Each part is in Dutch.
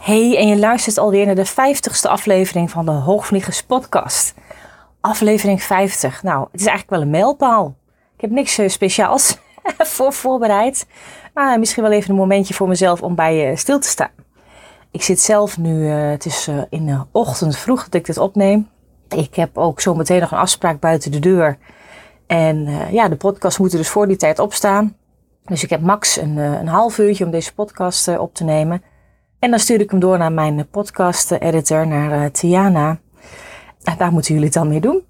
Hey, en je luistert alweer naar de 50ste aflevering van de Hoogvliegers Podcast. Aflevering 50. Nou, het is eigenlijk wel een mijlpaal. Ik heb niks eh, speciaals voor voorbereid. Maar misschien wel even een momentje voor mezelf om bij je stil te staan. Ik zit zelf nu, uh, het is in de ochtend vroeg dat ik dit opneem. Ik heb ook zo meteen nog een afspraak buiten de deur. En ja, de podcast moet er dus voor die tijd opstaan. Dus ik heb max een, een half uurtje om deze podcast op te nemen. En dan stuur ik hem door naar mijn podcast-editor, naar Tiana. En daar moeten jullie het dan mee doen.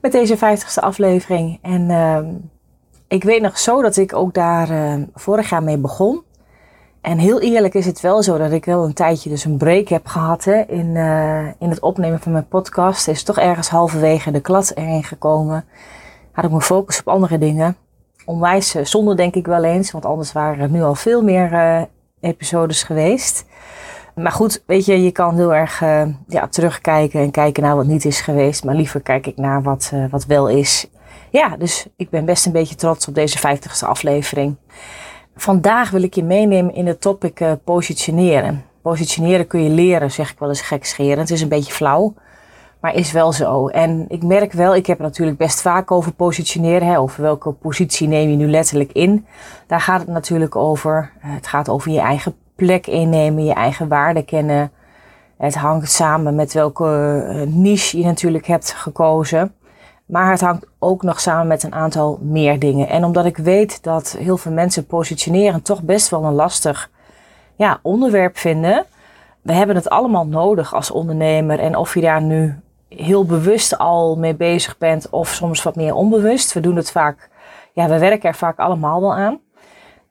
Met deze 50ste aflevering. En uh, ik weet nog zo dat ik ook daar uh, vorig jaar mee begon. En heel eerlijk is het wel zo dat ik wel een tijdje dus een break heb gehad in, in het opnemen van mijn podcast. Er is toch ergens halverwege de klad erin gekomen. Had ik mijn focus op andere dingen. Onwijs zonde denk ik wel eens, want anders waren er nu al veel meer episodes geweest. Maar goed, weet je, je kan heel erg uh, ja, terugkijken en kijken naar wat niet is geweest. Maar liever kijk ik naar wat, wat wel is. Ja, dus ik ben best een beetje trots op deze 50ste aflevering. Vandaag wil ik je meenemen in het topic positioneren. Positioneren kun je leren, zeg ik wel eens gekscherend. Het is een beetje flauw, maar is wel zo. En ik merk wel, ik heb het natuurlijk best vaak over positioneren. Hè, over welke positie neem je nu letterlijk in. Daar gaat het natuurlijk over. het gaat over je eigen plek innemen, je eigen waarde kennen. Het hangt samen met welke eh, niche je natuurlijk hebt gekozen. Maar het hangt ook nog samen met een aantal meer dingen. En omdat ik weet dat heel veel mensen positioneren toch best wel een lastig ja, onderwerp vinden. We hebben het allemaal nodig als ondernemer. En of je daar nu heel bewust al mee bezig bent of soms wat meer onbewust. We doen het vaak, ja, we werken er vaak allemaal wel aan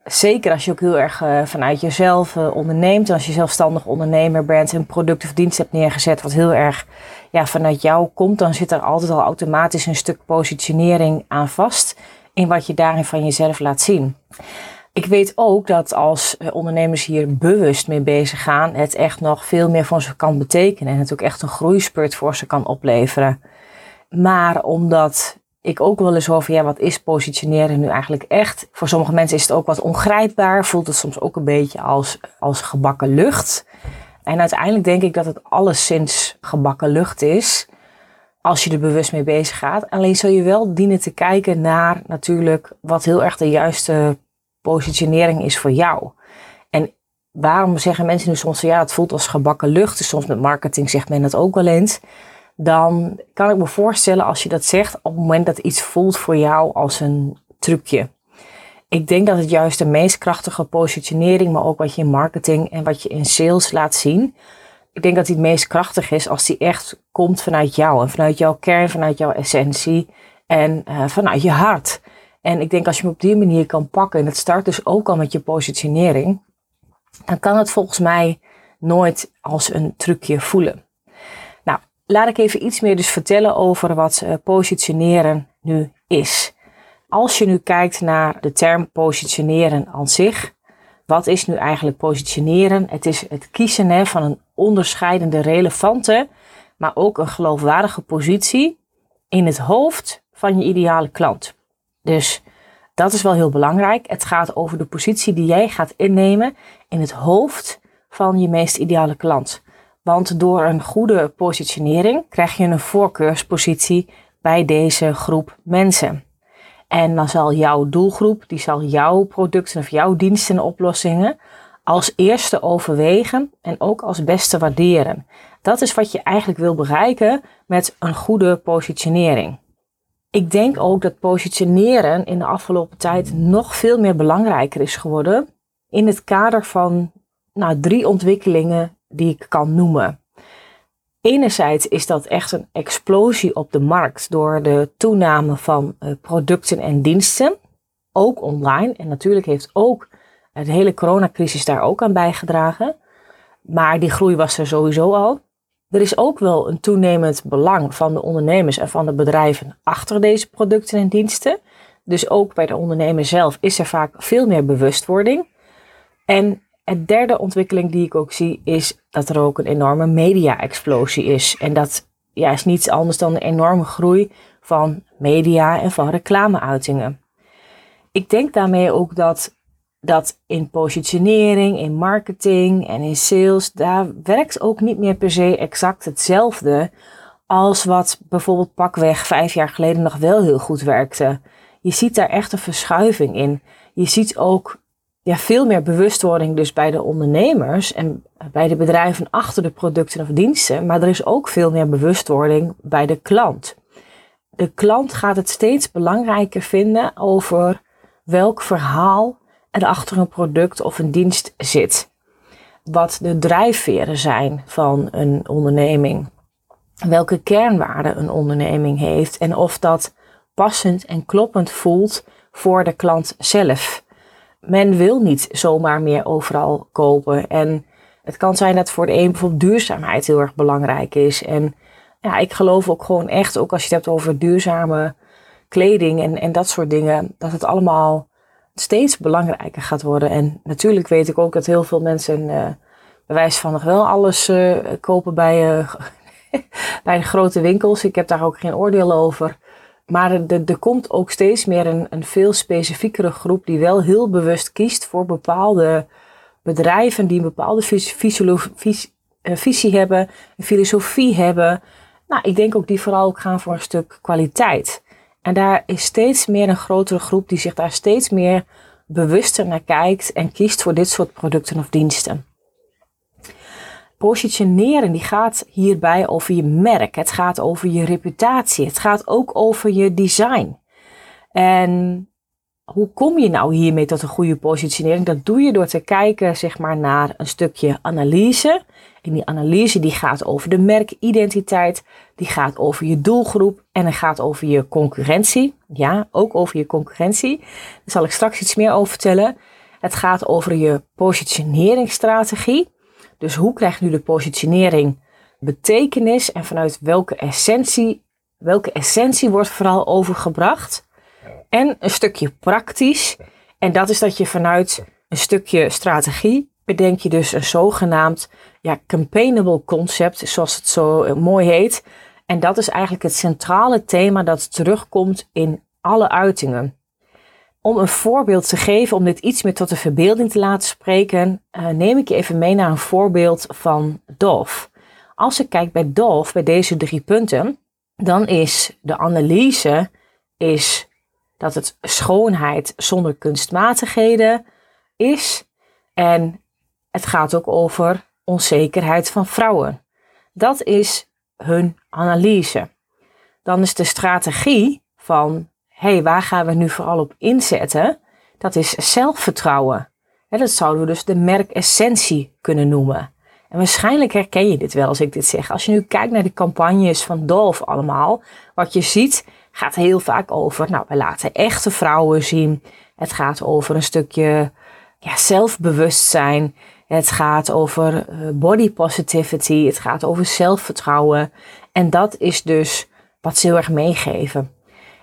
zeker als je ook heel erg uh, vanuit jezelf uh, onderneemt. En als je zelfstandig ondernemer bent, een product of dienst hebt neergezet wat heel erg ja, vanuit jou komt, dan zit er altijd al automatisch een stuk positionering aan vast in wat je daarin van jezelf laat zien. Ik weet ook dat als uh, ondernemers hier bewust mee bezig gaan, het echt nog veel meer voor ze kan betekenen en het ook echt een groeispurt voor ze kan opleveren. Maar omdat ik ook wel eens over, ja, wat is positioneren nu eigenlijk echt? Voor sommige mensen is het ook wat ongrijpbaar, voelt het soms ook een beetje als, als gebakken lucht. En uiteindelijk denk ik dat het alleszins gebakken lucht is, als je er bewust mee bezig gaat. Alleen zul je wel dienen te kijken naar natuurlijk wat heel erg de juiste positionering is voor jou. En waarom zeggen mensen nu soms, ja, het voelt als gebakken lucht. Dus soms met marketing zegt men dat ook wel eens dan kan ik me voorstellen als je dat zegt op het moment dat iets voelt voor jou als een trucje. Ik denk dat het juist de meest krachtige positionering, maar ook wat je in marketing en wat je in sales laat zien. Ik denk dat die het meest krachtig is als die echt komt vanuit jou en vanuit jouw kern, vanuit jouw essentie en uh, vanuit je hart. En ik denk als je hem op die manier kan pakken, en het start dus ook al met je positionering, dan kan het volgens mij nooit als een trucje voelen laat ik even iets meer dus vertellen over wat uh, positioneren nu is. Als je nu kijkt naar de term positioneren aan zich, wat is nu eigenlijk positioneren? Het is het kiezen hè, van een onderscheidende, relevante, maar ook een geloofwaardige positie in het hoofd van je ideale klant. Dus dat is wel heel belangrijk. Het gaat over de positie die jij gaat innemen in het hoofd van je meest ideale klant. Want door een goede positionering krijg je een voorkeurspositie bij deze groep mensen. En dan zal jouw doelgroep, die zal jouw producten of jouw diensten en oplossingen als eerste overwegen en ook als beste waarderen. Dat is wat je eigenlijk wil bereiken met een goede positionering. Ik denk ook dat positioneren in de afgelopen tijd nog veel meer belangrijker is geworden in het kader van nou, drie ontwikkelingen die ik kan noemen. Enerzijds is dat echt een explosie op de markt door de toename van uh, producten en diensten, ook online. En natuurlijk heeft ook de hele coronacrisis daar ook aan bijgedragen. Maar die groei was er sowieso al. Er is ook wel een toenemend belang van de ondernemers en van de bedrijven achter deze producten en diensten. Dus ook bij de ondernemer zelf is er vaak veel meer bewustwording. En een derde ontwikkeling die ik ook zie is dat er ook een enorme media-explosie is. En dat ja, is niets anders dan een enorme groei van media en van reclameuitingen. Ik denk daarmee ook dat dat in positionering, in marketing en in sales, daar werkt ook niet meer per se exact hetzelfde als wat bijvoorbeeld pakweg vijf jaar geleden nog wel heel goed werkte. Je ziet daar echt een verschuiving in. Je ziet ook ja, veel meer bewustwording dus bij de ondernemers en bij de bedrijven achter de producten of diensten. Maar er is ook veel meer bewustwording bij de klant. De klant gaat het steeds belangrijker vinden over welk verhaal er achter een product of een dienst zit. Wat de drijfveren zijn van een onderneming. Welke kernwaarden een onderneming heeft en of dat passend en kloppend voelt voor de klant zelf. Men wil niet zomaar meer overal kopen. En het kan zijn dat voor de een bijvoorbeeld duurzaamheid heel erg belangrijk is. En ja, ik geloof ook gewoon echt, ook als je het hebt over duurzame kleding en, en dat soort dingen, dat het allemaal steeds belangrijker gaat worden. En natuurlijk weet ik ook dat heel veel mensen uh, bewijs van nog wel alles uh, kopen bij, uh, bij de grote winkels. Ik heb daar ook geen oordeel over. Maar er, er komt ook steeds meer een, een veel specifiekere groep die wel heel bewust kiest voor bepaalde bedrijven die een bepaalde visie hebben, een filosofie hebben. Nou, ik denk ook die vooral ook gaan voor een stuk kwaliteit. En daar is steeds meer een grotere groep die zich daar steeds meer bewuster naar kijkt en kiest voor dit soort producten of diensten. Positioneren die gaat hierbij over je merk, het gaat over je reputatie, het gaat ook over je design. En hoe kom je nou hiermee tot een goede positionering? Dat doe je door te kijken zeg maar, naar een stukje analyse. En die analyse die gaat over de merkidentiteit, die gaat over je doelgroep en het gaat over je concurrentie. Ja, ook over je concurrentie. Daar zal ik straks iets meer over vertellen. Het gaat over je positioneringsstrategie. Dus hoe krijgt nu de positionering betekenis en vanuit welke essentie, welke essentie wordt vooral overgebracht? En een stukje praktisch. En dat is dat je vanuit een stukje strategie bedenk je dus een zogenaamd ja, campaignable concept, zoals het zo eh, mooi heet. En dat is eigenlijk het centrale thema dat terugkomt in alle uitingen. Om een voorbeeld te geven, om dit iets meer tot de verbeelding te laten spreken, uh, neem ik je even mee naar een voorbeeld van Dove. Als ik kijk bij Dove, bij deze drie punten, dan is de analyse is dat het schoonheid zonder kunstmatigheden is. En het gaat ook over onzekerheid van vrouwen. Dat is hun analyse. Dan is de strategie van, hé, hey, waar gaan we nu vooral op inzetten? Dat is zelfvertrouwen. En dat zouden we dus de merkessentie kunnen noemen. En waarschijnlijk herken je dit wel als ik dit zeg. Als je nu kijkt naar de campagnes van Dolf allemaal, wat je ziet gaat heel vaak over, nou, we laten echte vrouwen zien. Het gaat over een stukje ja, zelfbewustzijn. Het gaat over eh, body positivity. Het gaat over zelfvertrouwen. En dat is dus wat ze heel erg meegeven.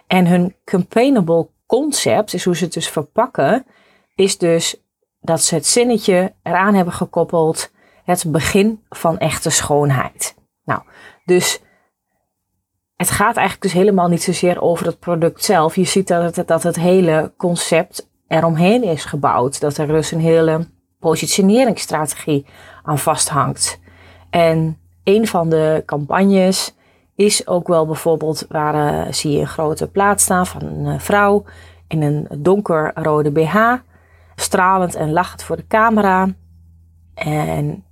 En hun campaignable concept, is hoe ze het dus verpakken, is dus dat ze het zinnetje eraan hebben gekoppeld. Het begin van echte schoonheid. Nou, dus het gaat eigenlijk dus helemaal niet zozeer over het product zelf. Je ziet dat het, dat het hele concept eromheen is gebouwd. Dat er dus een hele positioneringsstrategie aan vasthangt. En een van de campagnes is ook wel bijvoorbeeld waar uh, zie je een grote plaat staan van een uh, vrouw in een donkerrode BH, stralend en lachend voor de camera. En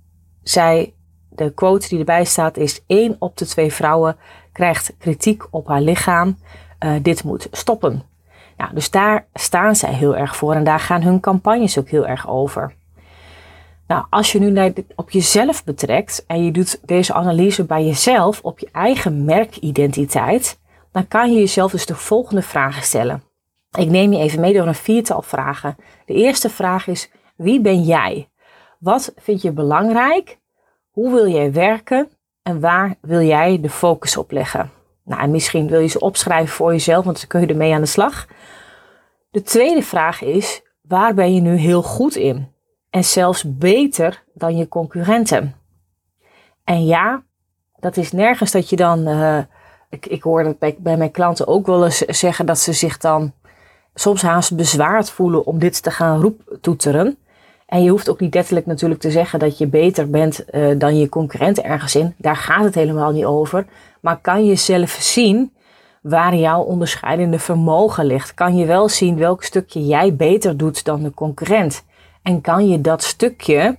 zij, de quote die erbij staat is: één op de twee vrouwen krijgt kritiek op haar lichaam. Uh, dit moet stoppen. Nou, dus daar staan zij heel erg voor en daar gaan hun campagnes ook heel erg over. Nou, als je nu op jezelf betrekt en je doet deze analyse bij jezelf op je eigen merkidentiteit, dan kan je jezelf dus de volgende vragen stellen. Ik neem je even mee door een viertal vragen. De eerste vraag is: wie ben jij? Wat vind je belangrijk? Hoe wil jij werken? En waar wil jij de focus op leggen? Nou, en misschien wil je ze opschrijven voor jezelf, want dan kun je ermee aan de slag. De tweede vraag is: waar ben je nu heel goed in? En zelfs beter dan je concurrenten. En ja, dat is nergens dat je dan. Uh, ik, ik hoor dat bij, bij mijn klanten ook wel eens zeggen dat ze zich dan soms haast bezwaard voelen om dit te gaan roeptoeteren. En je hoeft ook niet letterlijk natuurlijk te zeggen dat je beter bent uh, dan je concurrent ergens in. Daar gaat het helemaal niet over. Maar kan je zelf zien waar jouw onderscheidende vermogen ligt? Kan je wel zien welk stukje jij beter doet dan de concurrent? En kan je dat stukje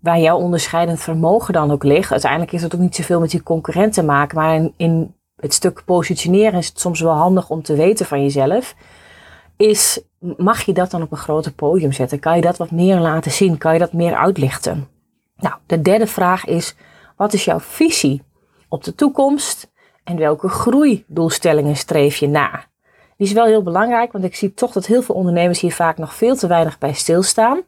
waar jouw onderscheidend vermogen dan ook ligt, uiteindelijk is het ook niet zoveel met die concurrent te maken, maar in het stuk positioneren is het soms wel handig om te weten van jezelf is, mag je dat dan op een groter podium zetten? Kan je dat wat meer laten zien? Kan je dat meer uitlichten? Nou, de derde vraag is, wat is jouw visie op de toekomst en welke groeidoelstellingen streef je na? Die is wel heel belangrijk, want ik zie toch dat heel veel ondernemers hier vaak nog veel te weinig bij stilstaan.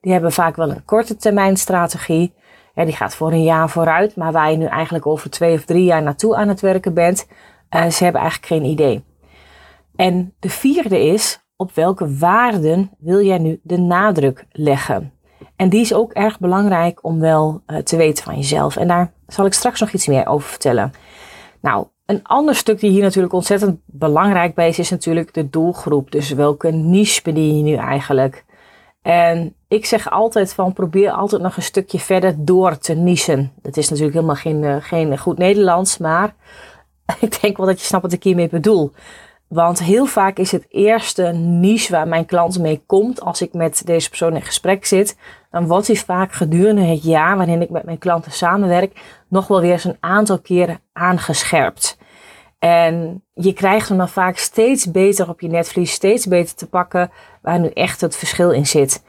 Die hebben vaak wel een korte termijn strategie. Die gaat voor een jaar vooruit, maar waar je nu eigenlijk over twee of drie jaar naartoe aan het werken bent, uh, ze hebben eigenlijk geen idee. En de vierde is, op welke waarden wil jij nu de nadruk leggen? En die is ook erg belangrijk om wel uh, te weten van jezelf. En daar zal ik straks nog iets meer over vertellen. Nou, een ander stuk die hier natuurlijk ontzettend belangrijk bij is, is natuurlijk de doelgroep. Dus welke niche bedien je nu eigenlijk? En ik zeg altijd van probeer altijd nog een stukje verder door te nichen. Dat is natuurlijk helemaal geen, uh, geen goed Nederlands, maar ik denk wel dat je snapt wat ik hiermee bedoel. Want heel vaak is het eerste niche waar mijn klant mee komt als ik met deze persoon in gesprek zit, dan wordt hij vaak gedurende het jaar waarin ik met mijn klanten samenwerk, nog wel weer eens een aantal keren aangescherpt. En je krijgt hem dan vaak steeds beter op je netvlies, steeds beter te pakken waar nu echt het verschil in zit.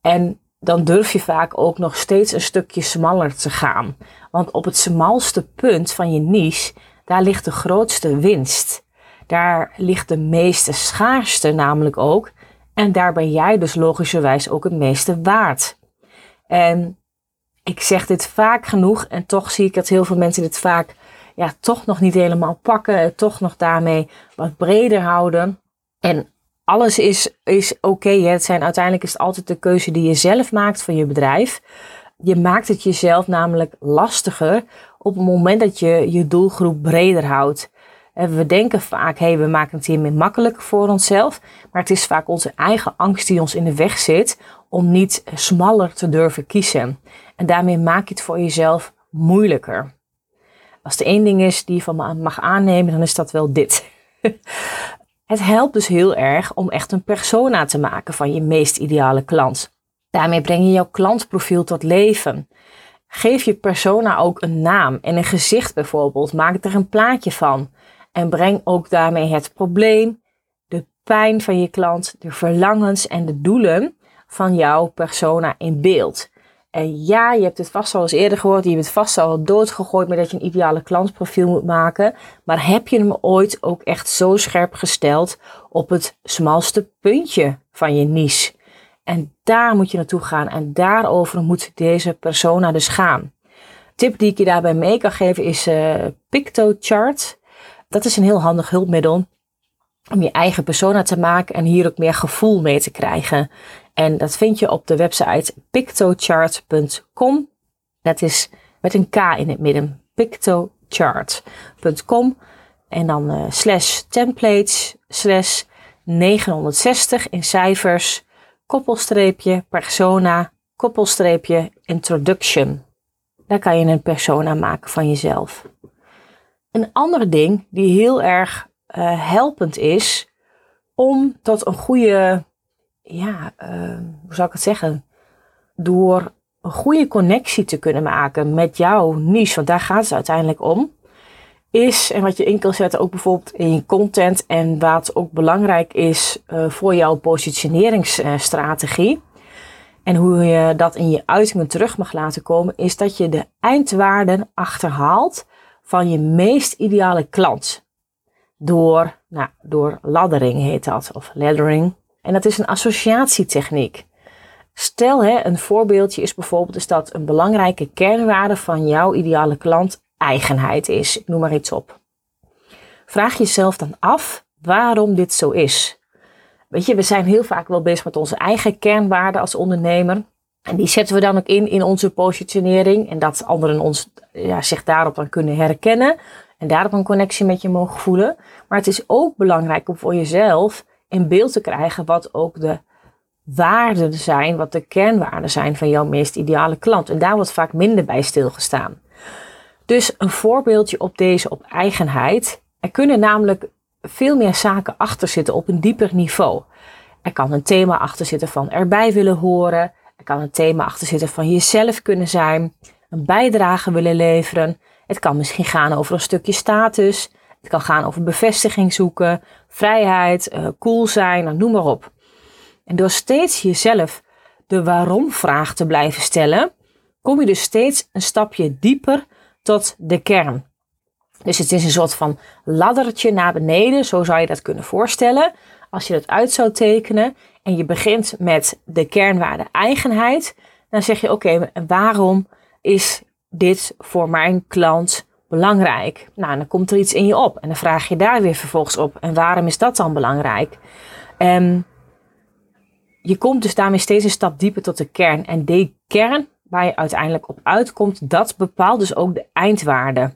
En dan durf je vaak ook nog steeds een stukje smaller te gaan. Want op het smalste punt van je niche, daar ligt de grootste winst. Daar ligt de meeste schaarste namelijk ook. En daar ben jij dus logischerwijs ook het meeste waard. En ik zeg dit vaak genoeg en toch zie ik dat heel veel mensen dit vaak ja, toch nog niet helemaal pakken. Toch nog daarmee wat breder houden. En alles is, is oké. het zijn uiteindelijk is het altijd de keuze die je zelf maakt van je bedrijf. Je maakt het jezelf namelijk lastiger op het moment dat je je doelgroep breder houdt. We denken vaak, hé, hey, we maken het hiermee makkelijker voor onszelf. Maar het is vaak onze eigen angst die ons in de weg zit om niet smaller te durven kiezen. En daarmee maak je het voor jezelf moeilijker. Als er één ding is die je van me mag aannemen, dan is dat wel dit. het helpt dus heel erg om echt een persona te maken van je meest ideale klant. Daarmee breng je jouw klantprofiel tot leven. Geef je persona ook een naam en een gezicht bijvoorbeeld. Maak er een plaatje van. En breng ook daarmee het probleem, de pijn van je klant, de verlangens en de doelen van jouw persona in beeld. En ja, je hebt het vast al eens eerder gehoord, je hebt het vast al doodgegooid met dat je een ideale klantprofiel moet maken. Maar heb je hem ooit ook echt zo scherp gesteld op het smalste puntje van je niche? En daar moet je naartoe gaan en daarover moet deze persona dus gaan. Tip die ik je daarbij mee kan geven is uh, PictoChart. Dat is een heel handig hulpmiddel om je eigen persona te maken en hier ook meer gevoel mee te krijgen. En dat vind je op de website pictochart.com. Dat is met een K in het midden. pictochart.com. En dan uh, slash templates slash 960 in cijfers, koppelstreepje persona, koppelstreepje introduction. Daar kan je een persona maken van jezelf. Een ander ding die heel erg uh, helpend is om tot een goede, ja, uh, hoe zou ik het zeggen? Door een goede connectie te kunnen maken met jouw niche, want daar gaat het uiteindelijk om. Is, en wat je in kan zetten ook bijvoorbeeld in je content en wat ook belangrijk is uh, voor jouw positioneringsstrategie, En hoe je dat in je uitingen terug mag laten komen, is dat je de eindwaarden achterhaalt van je meest ideale klant. Door, nou, door laddering heet dat, of laddering. En dat is een associatietechniek. Stel, hè, een voorbeeldje is bijvoorbeeld is dat een belangrijke kernwaarde van jouw ideale klant eigenheid is. Ik noem maar iets op. Vraag jezelf dan af waarom dit zo is. Weet je, we zijn heel vaak wel bezig met onze eigen kernwaarden als ondernemer. En die zetten we dan ook in in onze positionering. En dat anderen ons, ja, zich daarop dan kunnen herkennen. En daarop een connectie met je mogen voelen. Maar het is ook belangrijk om voor jezelf in beeld te krijgen wat ook de waarden zijn, wat de kernwaarden zijn van jouw meest ideale klant. En daar wordt vaak minder bij stilgestaan. Dus een voorbeeldje op deze op eigenheid. Er kunnen namelijk veel meer zaken achter zitten op een dieper niveau. Er kan een thema achter zitten van erbij willen horen. Kan een thema achter zitten van jezelf kunnen zijn. Een bijdrage willen leveren. Het kan misschien gaan over een stukje status. Het kan gaan over bevestiging zoeken, vrijheid, uh, cool zijn, nou, noem maar op. En door steeds jezelf de waarom-vraag te blijven stellen, kom je dus steeds een stapje dieper tot de kern. Dus het is een soort van laddertje naar beneden, zo zou je dat kunnen voorstellen. Als je dat uit zou tekenen en je begint met de kernwaarde eigenheid, dan zeg je oké, waarom is dit voor mijn klant belangrijk? Nou, dan komt er iets in je op en dan vraag je daar weer vervolgens op. En waarom is dat dan belangrijk? En je komt dus daarmee steeds een stap dieper tot de kern. En die kern waar je uiteindelijk op uitkomt, dat bepaalt dus ook de eindwaarde.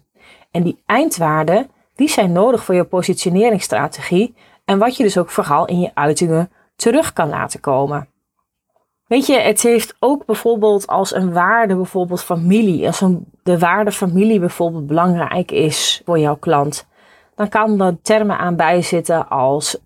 En die eindwaarden, die zijn nodig voor je positioneringsstrategie en wat je dus ook vooral in je uitingen terug kan laten komen. Weet je, het heeft ook bijvoorbeeld als een waarde, bijvoorbeeld familie, als de waarde familie bijvoorbeeld belangrijk is voor jouw klant, dan kan er termen aan bijzitten als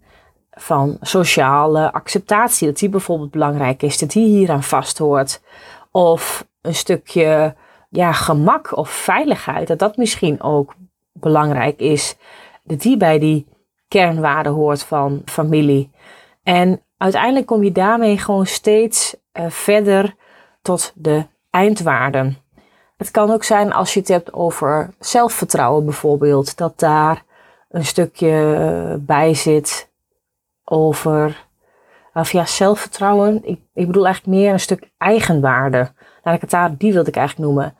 van sociale acceptatie, dat die bijvoorbeeld belangrijk is, dat die hier aan vast hoort. Of een stukje ja, gemak of veiligheid, dat dat misschien ook belangrijk is. Dat die bij die kernwaarde hoort van familie. En uiteindelijk kom je daarmee gewoon steeds uh, verder tot de eindwaarden. Het kan ook zijn als je het hebt over zelfvertrouwen bijvoorbeeld, dat daar een stukje uh, bij zit over of ja, zelfvertrouwen. Ik, ik bedoel eigenlijk meer een stuk eigenwaarde. Laat ik het daar, die wilde ik eigenlijk noemen.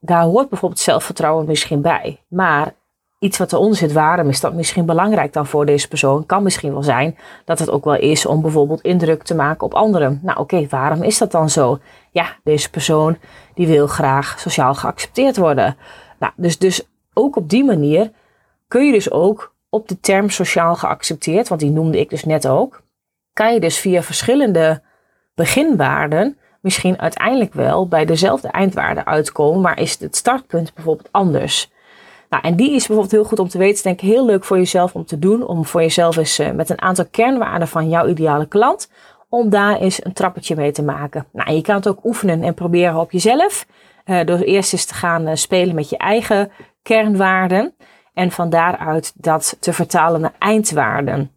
Daar hoort bijvoorbeeld zelfvertrouwen misschien bij. Maar iets wat eronder zit, waarom is dat misschien belangrijk dan voor deze persoon? Kan misschien wel zijn dat het ook wel is om bijvoorbeeld indruk te maken op anderen. Nou oké, waarom is dat dan zo? Ja, deze persoon die wil graag sociaal geaccepteerd worden. Nou, dus, dus ook op die manier kun je dus ook op de term sociaal geaccepteerd, want die noemde ik dus net ook, kan je dus via verschillende beginwaarden misschien uiteindelijk wel bij dezelfde eindwaarde uitkomen, maar is het startpunt bijvoorbeeld anders. Nou, en die is bijvoorbeeld heel goed om te weten, denk heel leuk voor jezelf om te doen, om voor jezelf eens uh, met een aantal kernwaarden van jouw ideale klant, om daar eens een trappetje mee te maken. Nou, je kan het ook oefenen en proberen op jezelf, uh, door eerst eens te gaan uh, spelen met je eigen kernwaarden. En van daaruit dat te vertalen naar eindwaarden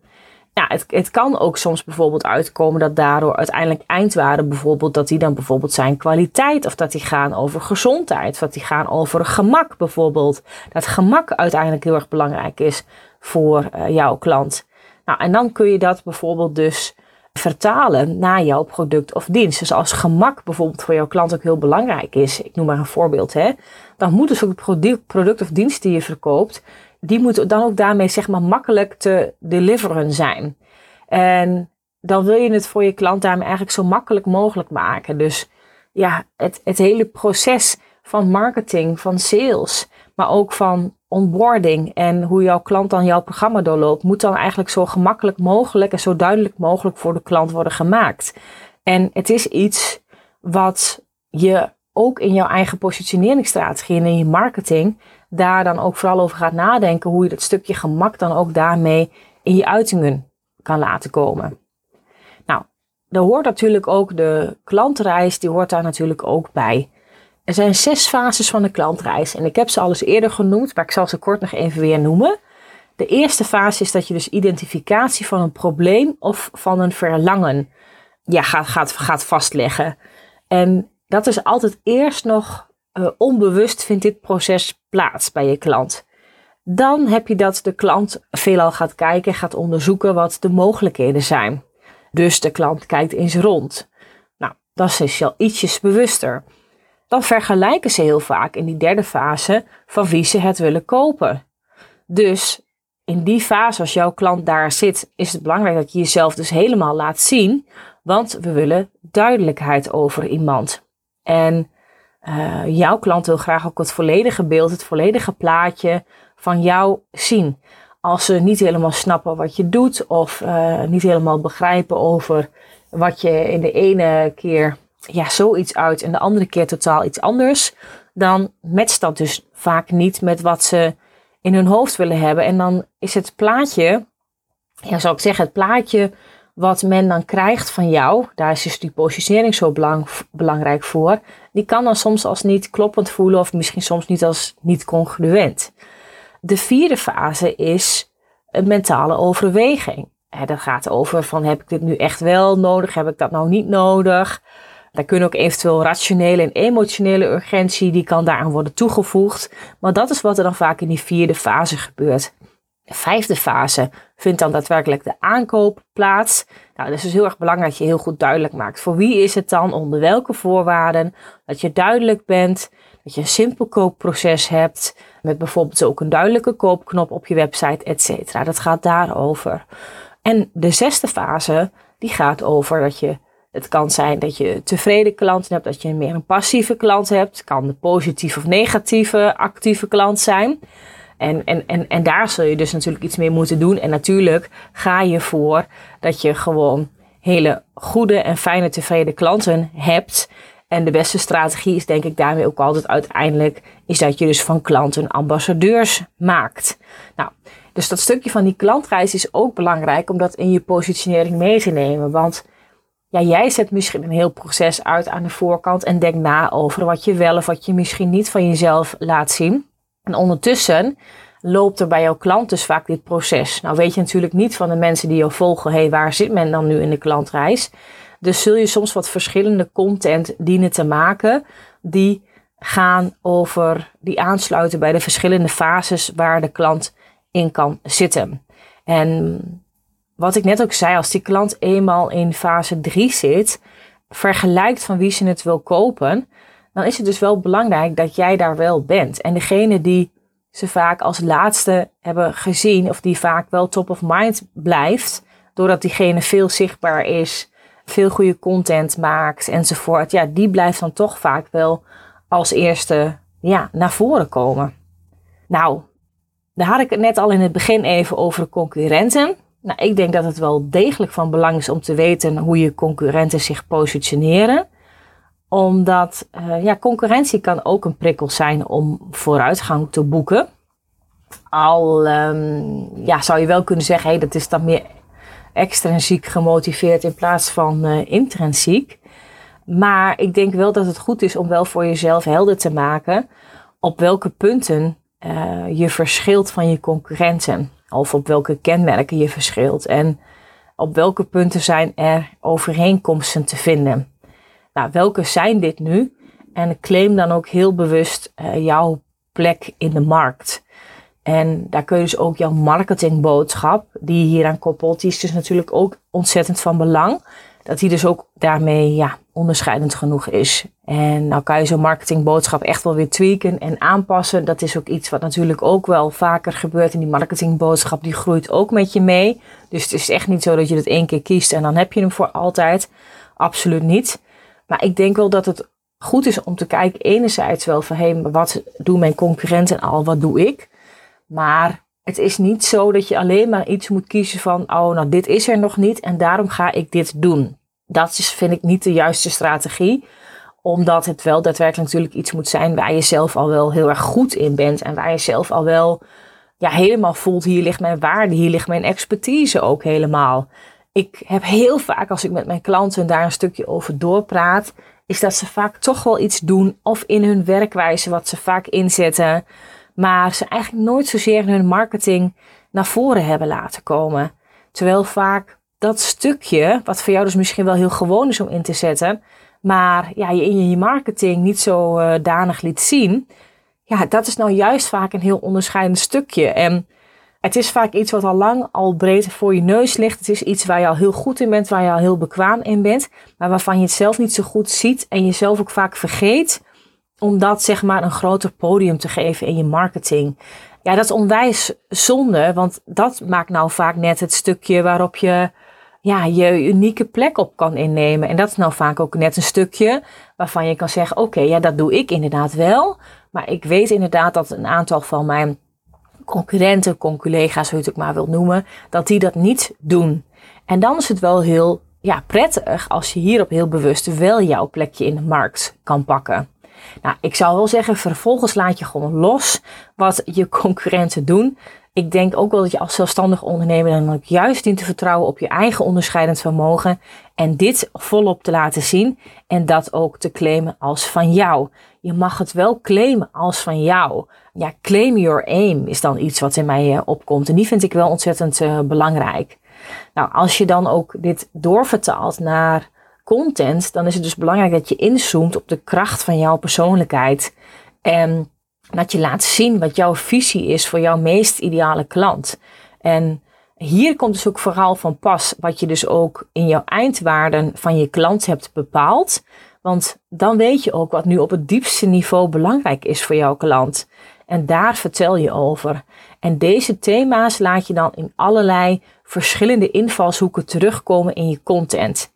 ja, het, het kan ook soms bijvoorbeeld uitkomen dat daardoor uiteindelijk eindwaarden bijvoorbeeld, dat die dan bijvoorbeeld zijn kwaliteit of dat die gaan over gezondheid, of dat die gaan over gemak bijvoorbeeld. Dat gemak uiteindelijk heel erg belangrijk is voor uh, jouw klant. Nou, en dan kun je dat bijvoorbeeld dus vertalen naar jouw product of dienst. Dus als gemak bijvoorbeeld voor jouw klant ook heel belangrijk is, ik noem maar een voorbeeld, hè, dan moet dus ook het product of dienst die je verkoopt, die moet dan ook daarmee zeg maar makkelijk te deliveren zijn. En dan wil je het voor je klant daarmee eigenlijk zo makkelijk mogelijk maken. Dus ja, het, het hele proces van marketing, van sales, maar ook van onboarding en hoe jouw klant dan jouw programma doorloopt, moet dan eigenlijk zo gemakkelijk mogelijk en zo duidelijk mogelijk voor de klant worden gemaakt. En het is iets wat je ook in jouw eigen positioneringsstrategie en in je marketing daar dan ook vooral over gaat nadenken hoe je dat stukje gemak dan ook daarmee in je uitingen kan laten komen. Nou, er hoort natuurlijk ook de klantreis, die hoort daar natuurlijk ook bij. Er zijn zes fases van de klantreis en ik heb ze al eens eerder genoemd, maar ik zal ze kort nog even weer noemen. De eerste fase is dat je dus identificatie van een probleem of van een verlangen ja, gaat, gaat vastleggen. En dat is altijd eerst nog uh, onbewust vindt dit proces plaats bij je klant. Dan heb je dat de klant veelal gaat kijken, gaat onderzoeken wat de mogelijkheden zijn. Dus de klant kijkt eens rond. Nou, dat is dus al ietsjes bewuster. Dan vergelijken ze heel vaak in die derde fase van wie ze het willen kopen. Dus in die fase, als jouw klant daar zit, is het belangrijk dat je jezelf dus helemaal laat zien. Want we willen duidelijkheid over iemand. En uh, jouw klant wil graag ook het volledige beeld, het volledige plaatje van jou zien. Als ze niet helemaal snappen wat je doet of uh, niet helemaal begrijpen over wat je in de ene keer ja, zoiets uit en de andere keer totaal iets anders, dan matcht dat dus vaak niet met wat ze in hun hoofd willen hebben. En dan is het plaatje, ja, zou ik zeggen, het plaatje wat men dan krijgt van jou, daar is dus die positionering zo belang, belangrijk voor, die kan dan soms als niet kloppend voelen of misschien soms niet als niet congruent. De vierde fase is een mentale overweging. Dat gaat over van heb ik dit nu echt wel nodig, heb ik dat nou niet nodig. Daar kunnen ook eventueel rationele en emotionele urgentie, die kan daaraan worden toegevoegd. Maar dat is wat er dan vaak in die vierde fase gebeurt. De vijfde fase vindt dan daadwerkelijk de aankoop plaats. Nou, dat is dus heel erg belangrijk dat je heel goed duidelijk maakt. Voor wie is het dan? Onder welke voorwaarden? Dat je duidelijk bent. Dat je een simpel koopproces hebt. Met bijvoorbeeld ook een duidelijke koopknop op je website, et cetera. Dat gaat daarover. En de zesde fase, die gaat over dat je het kan zijn dat je tevreden klanten hebt, dat je meer een passieve klant hebt. Het kan de positieve of negatieve actieve klant zijn. En, en, en, en daar zul je dus natuurlijk iets mee moeten doen. En natuurlijk ga je voor dat je gewoon hele goede en fijne tevreden klanten hebt. En de beste strategie is denk ik daarmee ook altijd uiteindelijk is dat je dus van klanten ambassadeurs maakt. Nou, dus dat stukje van die klantreis is ook belangrijk om dat in je positionering mee te nemen. Want ja, jij zet misschien een heel proces uit aan de voorkant en denk na over wat je wel of wat je misschien niet van jezelf laat zien. En ondertussen loopt er bij jouw klant dus vaak dit proces. Nou weet je natuurlijk niet van de mensen die jou volgen, hé, hey, waar zit men dan nu in de klantreis? Dus zul je soms wat verschillende content dienen te maken die gaan over, die aansluiten bij de verschillende fases waar de klant in kan zitten. En wat ik net ook zei, als die klant eenmaal in fase 3 zit, vergelijkt van wie ze het wil kopen, dan is het dus wel belangrijk dat jij daar wel bent. En degene die ze vaak als laatste hebben gezien, of die vaak wel top of mind blijft, doordat diegene veel zichtbaar is, veel goede content maakt enzovoort, ja, die blijft dan toch vaak wel als eerste ja, naar voren komen. Nou, daar had ik het net al in het begin even over concurrenten. Nou, ik denk dat het wel degelijk van belang is om te weten hoe je concurrenten zich positioneren omdat uh, ja, concurrentie kan ook een prikkel zijn om vooruitgang te boeken. Al um, ja, zou je wel kunnen zeggen, hey, dat is dan meer extrinsiek gemotiveerd in plaats van uh, intrinsiek. Maar ik denk wel dat het goed is om wel voor jezelf helder te maken op welke punten uh, je verschilt van je concurrenten. Of op welke kenmerken je verschilt. En op welke punten zijn er overeenkomsten te vinden. Nou, welke zijn dit nu? En claim dan ook heel bewust uh, jouw plek in de markt. En daar kun je dus ook jouw marketingboodschap, die hier aan koppelt, die is dus natuurlijk ook ontzettend van belang. Dat die dus ook daarmee ja, onderscheidend genoeg is. En nou kan je zo'n marketingboodschap echt wel weer tweaken en aanpassen. Dat is ook iets wat natuurlijk ook wel vaker gebeurt. En die marketingboodschap die groeit ook met je mee. Dus het is echt niet zo dat je het één keer kiest en dan heb je hem voor altijd. Absoluut niet. Maar ik denk wel dat het goed is om te kijken, enerzijds wel van hé, wat doen mijn concurrenten al, wat doe ik? Maar het is niet zo dat je alleen maar iets moet kiezen van, oh, nou, dit is er nog niet en daarom ga ik dit doen. Dat is, vind ik, niet de juiste strategie omdat het wel daadwerkelijk natuurlijk iets moet zijn waar je zelf al wel heel erg goed in bent. En waar je zelf al wel ja, helemaal voelt, hier ligt mijn waarde, hier ligt mijn expertise ook helemaal ik heb heel vaak als ik met mijn klanten daar een stukje over doorpraat, is dat ze vaak toch wel iets doen of in hun werkwijze wat ze vaak inzetten, maar ze eigenlijk nooit zozeer hun marketing naar voren hebben laten komen. Terwijl vaak dat stukje, wat voor jou dus misschien wel heel gewoon is om in te zetten, maar ja, je in je marketing niet zo uh, danig liet zien, ja, dat is nou juist vaak een heel onderscheidend stukje. En het is vaak iets wat al lang al breed voor je neus ligt. Het is iets waar je al heel goed in bent, waar je al heel bekwaam in bent, maar waarvan je het zelf niet zo goed ziet en jezelf ook vaak vergeet om dat zeg maar een groter podium te geven in je marketing. Ja, dat is onwijs zonde, want dat maakt nou vaak net het stukje waarop je ja, je unieke plek op kan innemen. En dat is nou vaak ook net een stukje waarvan je kan zeggen: Oké, ja, dat doe ik inderdaad wel. Maar ik weet inderdaad dat een aantal van mijn concurrenten, conculega's, hoe je het ook maar wilt noemen, dat die dat niet doen. En dan is het wel heel ja, prettig als je hierop heel bewust wel jouw plekje in de markt kan pakken. Nou, ik zou wel zeggen, vervolgens laat je gewoon los wat je concurrenten doen. Ik denk ook wel dat je als zelfstandig ondernemer dan ook juist dient te vertrouwen op je eigen onderscheidend vermogen. En dit volop te laten zien en dat ook te claimen als van jou. Je mag het wel claimen als van jou. Ja, claim your aim is dan iets wat in mij eh, opkomt. En die vind ik wel ontzettend uh, belangrijk. Nou, als je dan ook dit doorvertaalt naar content, dan is het dus belangrijk dat je inzoomt op de kracht van jouw persoonlijkheid. En dat je laat zien wat jouw visie is voor jouw meest ideale klant. En hier komt dus ook vooral van pas wat je dus ook in jouw eindwaarden van je klant hebt bepaald. Want dan weet je ook wat nu op het diepste niveau belangrijk is voor jouw klant. En daar vertel je over. En deze thema's laat je dan in allerlei verschillende invalshoeken terugkomen in je content.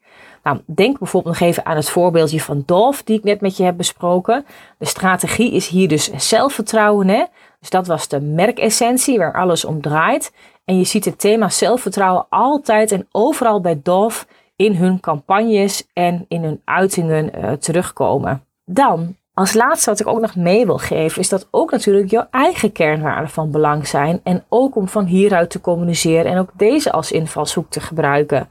Nou, denk bijvoorbeeld nog even aan het voorbeeldje van Dolf, die ik net met je heb besproken. De strategie is hier dus zelfvertrouwen. Hè? Dus dat was de merkessentie waar alles om draait. En je ziet het thema zelfvertrouwen altijd en overal bij Dolf in hun campagnes en in hun uitingen uh, terugkomen. Dan, als laatste wat ik ook nog mee wil geven, is dat ook natuurlijk jouw eigen kernwaarden van belang zijn. En ook om van hieruit te communiceren en ook deze als invalshoek te gebruiken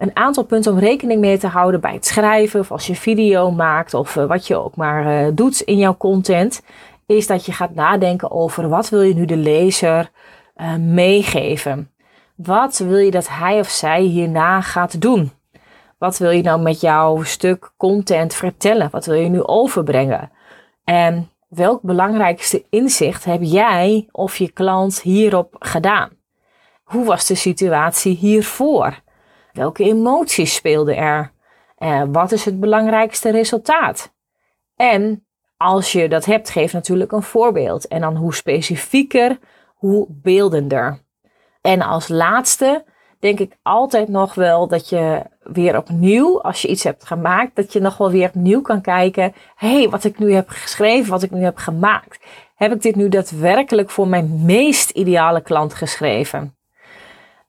een aantal punten om rekening mee te houden bij het schrijven of als je video maakt of eh, wat je ook maar uh, doet in jouw content, is dat je gaat nadenken over wat wil je nu de lezer uh, meegeven. Wat wil je dat hij of zij hierna gaat doen? Wat wil je nou met jouw stuk content vertellen? Wat wil je nu overbrengen? En welk belangrijkste inzicht heb jij of je klant hierop gedaan? Hoe was de situatie hiervoor? Welke emoties speelden er? Uh, wat is het belangrijkste resultaat? En als je dat hebt, geef natuurlijk een voorbeeld. En dan hoe specifieker, hoe beeldender. En als laatste denk ik altijd nog wel dat je weer opnieuw, als je iets hebt gemaakt, dat je nog wel weer opnieuw kan kijken. Hé, hey, wat ik nu heb geschreven, wat ik nu heb gemaakt. Heb ik dit nu daadwerkelijk voor mijn meest ideale klant geschreven?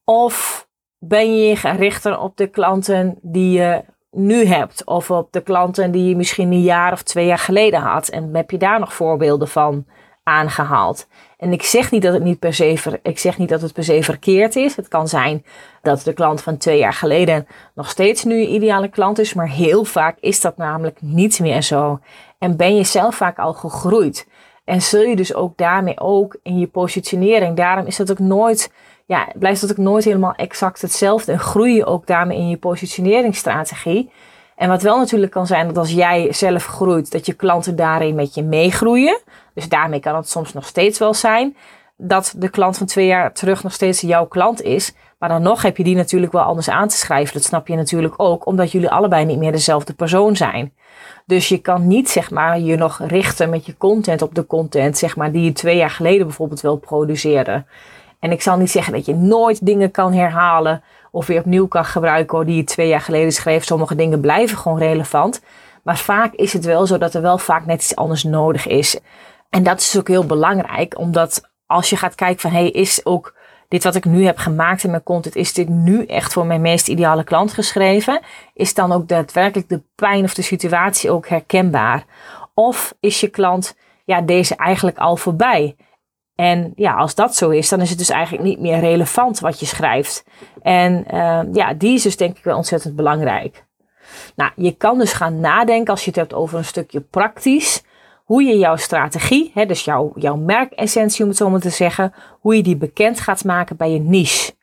Of ben je gerichter op de klanten die je nu hebt? Of op de klanten die je misschien een jaar of twee jaar geleden had? En heb je daar nog voorbeelden van aangehaald? En ik zeg niet dat het niet per se, ik zeg niet dat het per se verkeerd is. Het kan zijn dat de klant van twee jaar geleden nog steeds nu je ideale klant is. Maar heel vaak is dat namelijk niet meer zo. En ben je zelf vaak al gegroeid. En zul je dus ook daarmee ook in je positionering. Daarom is dat ook nooit ja, blijft dat ook nooit helemaal exact hetzelfde. En groei je ook daarmee in je positioneringsstrategie. En wat wel natuurlijk kan zijn, dat als jij zelf groeit, dat je klanten daarin met je meegroeien. Dus daarmee kan het soms nog steeds wel zijn dat de klant van twee jaar terug nog steeds jouw klant is. Maar dan nog heb je die natuurlijk wel anders aan te schrijven. Dat snap je natuurlijk ook, omdat jullie allebei niet meer dezelfde persoon zijn. Dus je kan niet zeg maar je nog richten met je content op de content, zeg maar, die je twee jaar geleden bijvoorbeeld wil produceren. En ik zal niet zeggen dat je nooit dingen kan herhalen of weer opnieuw kan gebruiken die je twee jaar geleden schreef. Sommige dingen blijven gewoon relevant. Maar vaak is het wel zo dat er wel vaak net iets anders nodig is. En dat is ook heel belangrijk, omdat als je gaat kijken van hey, is ook dit wat ik nu heb gemaakt in mijn content, is dit nu echt voor mijn meest ideale klant geschreven? Is dan ook daadwerkelijk de pijn of de situatie ook herkenbaar? Of is je klant ja, deze eigenlijk al voorbij? En ja, als dat zo is, dan is het dus eigenlijk niet meer relevant wat je schrijft. En uh, ja, die is dus denk ik wel ontzettend belangrijk. Nou, je kan dus gaan nadenken als je het hebt over een stukje praktisch. Hoe je jouw strategie, hè, dus jouw, jouw merkessentie om het zo maar te zeggen, hoe je die bekend gaat maken bij je niche.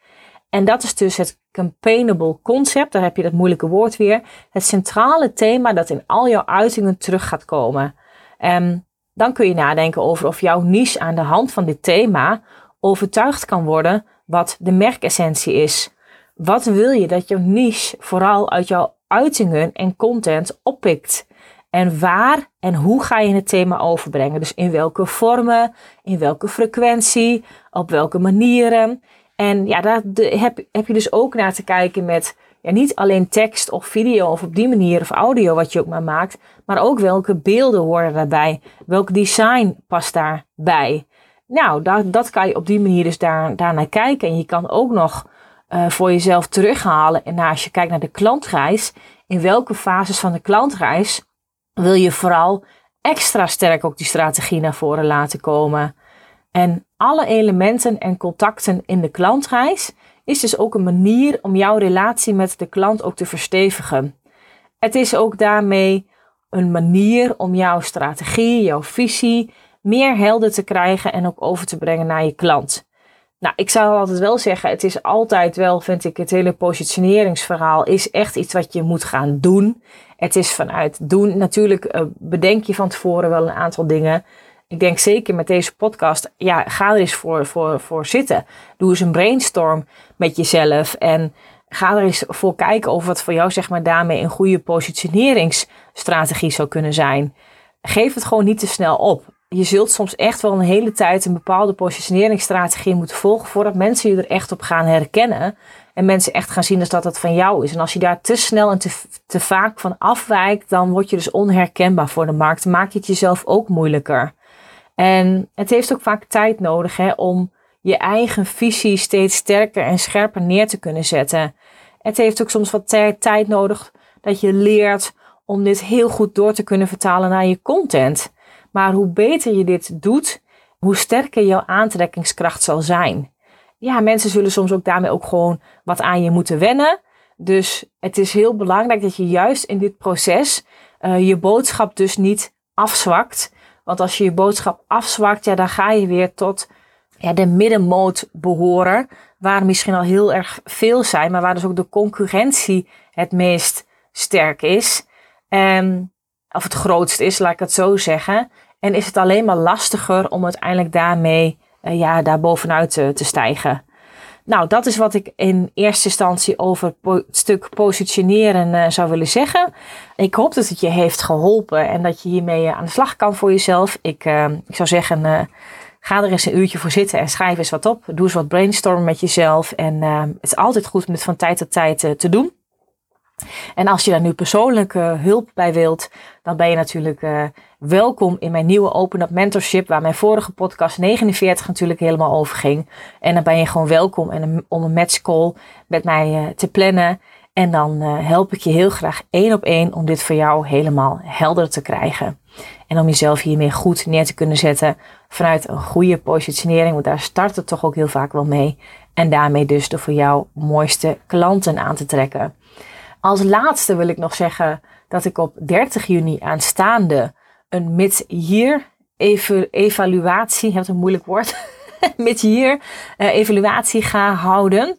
En dat is dus het campaignable concept. Daar heb je dat moeilijke woord weer. Het centrale thema dat in al jouw uitingen terug gaat komen. En dan kun je nadenken over of jouw niche aan de hand van dit thema overtuigd kan worden wat de merkessentie is. Wat wil je dat jouw niche vooral uit jouw uitingen en content oppikt? En waar en hoe ga je het thema overbrengen? Dus in welke vormen, in welke frequentie, op welke manieren. En ja, daar heb, heb je dus ook naar te kijken met ja, niet alleen tekst of video of op die manier of audio wat je ook maar maakt, maar ook welke beelden horen daarbij, welk design past daarbij. Nou, dat, dat kan je op die manier dus daar, daarnaar kijken. En je kan ook nog uh, voor jezelf terughalen. En als je kijkt naar de klantreis, in welke fases van de klantreis wil je vooral extra sterk ook die strategie naar voren laten komen. En alle elementen en contacten in de klantreis is dus ook een manier om jouw relatie met de klant ook te verstevigen. Het is ook daarmee een manier om jouw strategie, jouw visie meer helder te krijgen en ook over te brengen naar je klant. Nou, ik zou altijd wel zeggen, het is altijd wel, vind ik, het hele positioneringsverhaal is echt iets wat je moet gaan doen. Het is vanuit doen. Natuurlijk uh, bedenk je van tevoren wel een aantal dingen. Ik denk zeker met deze podcast, ja, ga er eens voor, voor, voor zitten. Doe eens een brainstorm met jezelf en ga er eens voor kijken of wat voor jou zeg maar daarmee een goede positioneringsstrategie zou kunnen zijn. Geef het gewoon niet te snel op je zult soms echt wel een hele tijd een bepaalde positioneringsstrategie moeten volgen voordat mensen je er echt op gaan herkennen. En mensen echt gaan zien dat dat van jou is. En als je daar te snel en te, te vaak van afwijkt, dan word je dus onherkenbaar voor de markt. Maak je het jezelf ook moeilijker. En het heeft ook vaak tijd nodig hè, om je eigen visie steeds sterker en scherper neer te kunnen zetten. Het heeft ook soms wat tijd nodig dat je leert om dit heel goed door te kunnen vertalen naar je content. Maar hoe beter je dit doet, hoe sterker jouw aantrekkingskracht zal zijn. Ja, mensen zullen soms ook daarmee ook gewoon wat aan je moeten wennen. Dus het is heel belangrijk dat je juist in dit proces uh, je boodschap dus niet afzwakt. Want als je je boodschap afzwakt, ja, dan ga je weer tot ja, de middenmoot behoren. Waar misschien al heel erg veel zijn, maar waar dus ook de concurrentie het meest sterk is. En of het grootst is, laat ik het zo zeggen. En is het alleen maar lastiger om uiteindelijk daarmee uh, ja, daar bovenuit te, stijgen. Nou, dat is wat ik in eerste instantie over het stuk positioneren uh, zou willen zeggen. Ik hoop dat het je heeft geholpen en dat je hiermee uh, aan de slag kan voor jezelf. Ik, ik zou zeggen, ga er eens een uurtje voor zitten en schrijf eens wat op. Doe eens wat brainstormen met jezelf. En het is altijd goed om dit van tijd tot tijd te doen. En als je daar nu persoonlijke hulp bij wilt, dan ben je natuurlijk uh, welkom in mijn nieuwe Open Up Mentorship, waar mijn vorige podcast 49 natuurlijk helemaal over ging. En dan ben je gewoon welkom en om een matchcall met mij te plannen. En dan help ik je heel graag één op één om dit voor jou helemaal helder te krijgen. En om jezelf hiermee goed neer te kunnen zetten vanuit een goede positionering, want daar start het toch ook heel vaak wel mee. En daarmee dus de voor jou mooiste klanten aan te trekken. Als laatste wil ik nog zeggen dat ik op 30 juni aanstaande een mid-year evaluatie, heb een moeilijk woord, mid-year uh, evaluatie ga houden.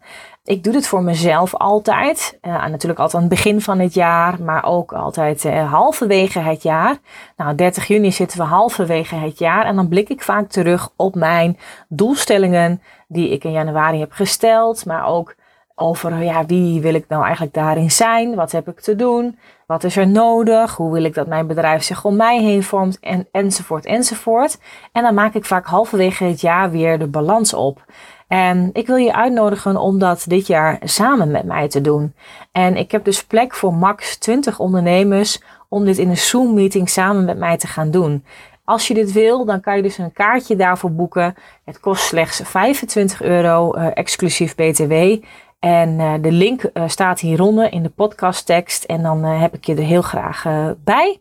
Ik doe dit voor mezelf altijd. Uh, natuurlijk altijd aan het begin van het jaar, maar ook altijd uh, halverwege het jaar. Nou, 30 juni zitten we halverwege het jaar en dan blik ik vaak terug op mijn doelstellingen die ik in januari heb gesteld, maar ook over ja, wie wil ik nou eigenlijk daarin zijn? Wat heb ik te doen? Wat is er nodig? Hoe wil ik dat mijn bedrijf zich om mij heen vormt? En, enzovoort, enzovoort. En dan maak ik vaak halverwege het jaar weer de balans op. En ik wil je uitnodigen om dat dit jaar samen met mij te doen. En ik heb dus plek voor max 20 ondernemers om dit in een Zoom-meeting samen met mij te gaan doen. Als je dit wil, dan kan je dus een kaartje daarvoor boeken. Het kost slechts 25 euro, uh, exclusief BTW. En uh, de link uh, staat hieronder in de podcasttekst. En dan uh, heb ik je er heel graag bij.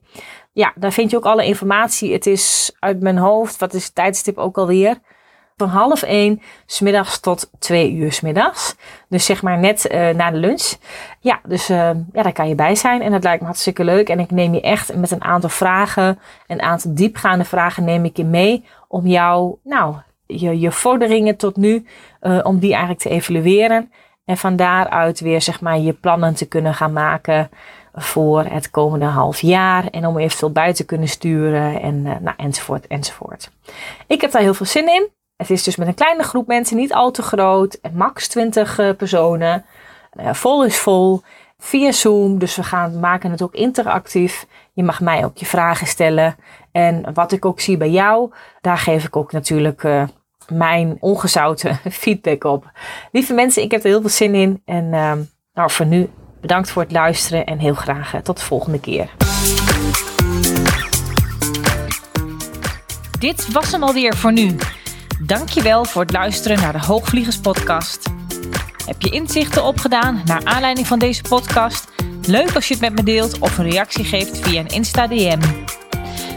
Ja, daar vind je ook alle informatie. Het is uit mijn hoofd, wat is het tijdstip ook alweer? Van half één smiddags tot twee uur smiddags. Dus zeg maar net na de lunch. Ja, dus ja, daar kan je bij zijn. En dat lijkt me hartstikke leuk. En ik neem je echt met een aantal vragen, een aantal diepgaande vragen neem ik je mee. Om jou, nou, je, je vorderingen tot nu, om die eigenlijk te evalueren. En van daaruit weer zeg maar je plannen te kunnen gaan maken voor het komende half jaar. En om eventueel bij te kunnen sturen en uh, nou, enzovoort enzovoort. Ik heb daar heel veel zin in. Het is dus met een kleine groep mensen, niet al te groot. Max 20 uh, personen. Uh, vol is vol. Via Zoom. Dus we gaan maken het ook interactief. Je mag mij ook je vragen stellen. En wat ik ook zie bij jou, daar geef ik ook natuurlijk mijn ongezouten feedback op. Lieve mensen, ik heb er heel veel zin in. En uh, nou, voor nu bedankt voor het luisteren en heel graag uh, tot de volgende keer. Dit was hem alweer voor nu. Dankjewel voor het luisteren naar de Hoogvliegers podcast. Heb je inzichten opgedaan naar aanleiding van deze podcast? Leuk als je het met me deelt of een reactie geeft via een Insta DM.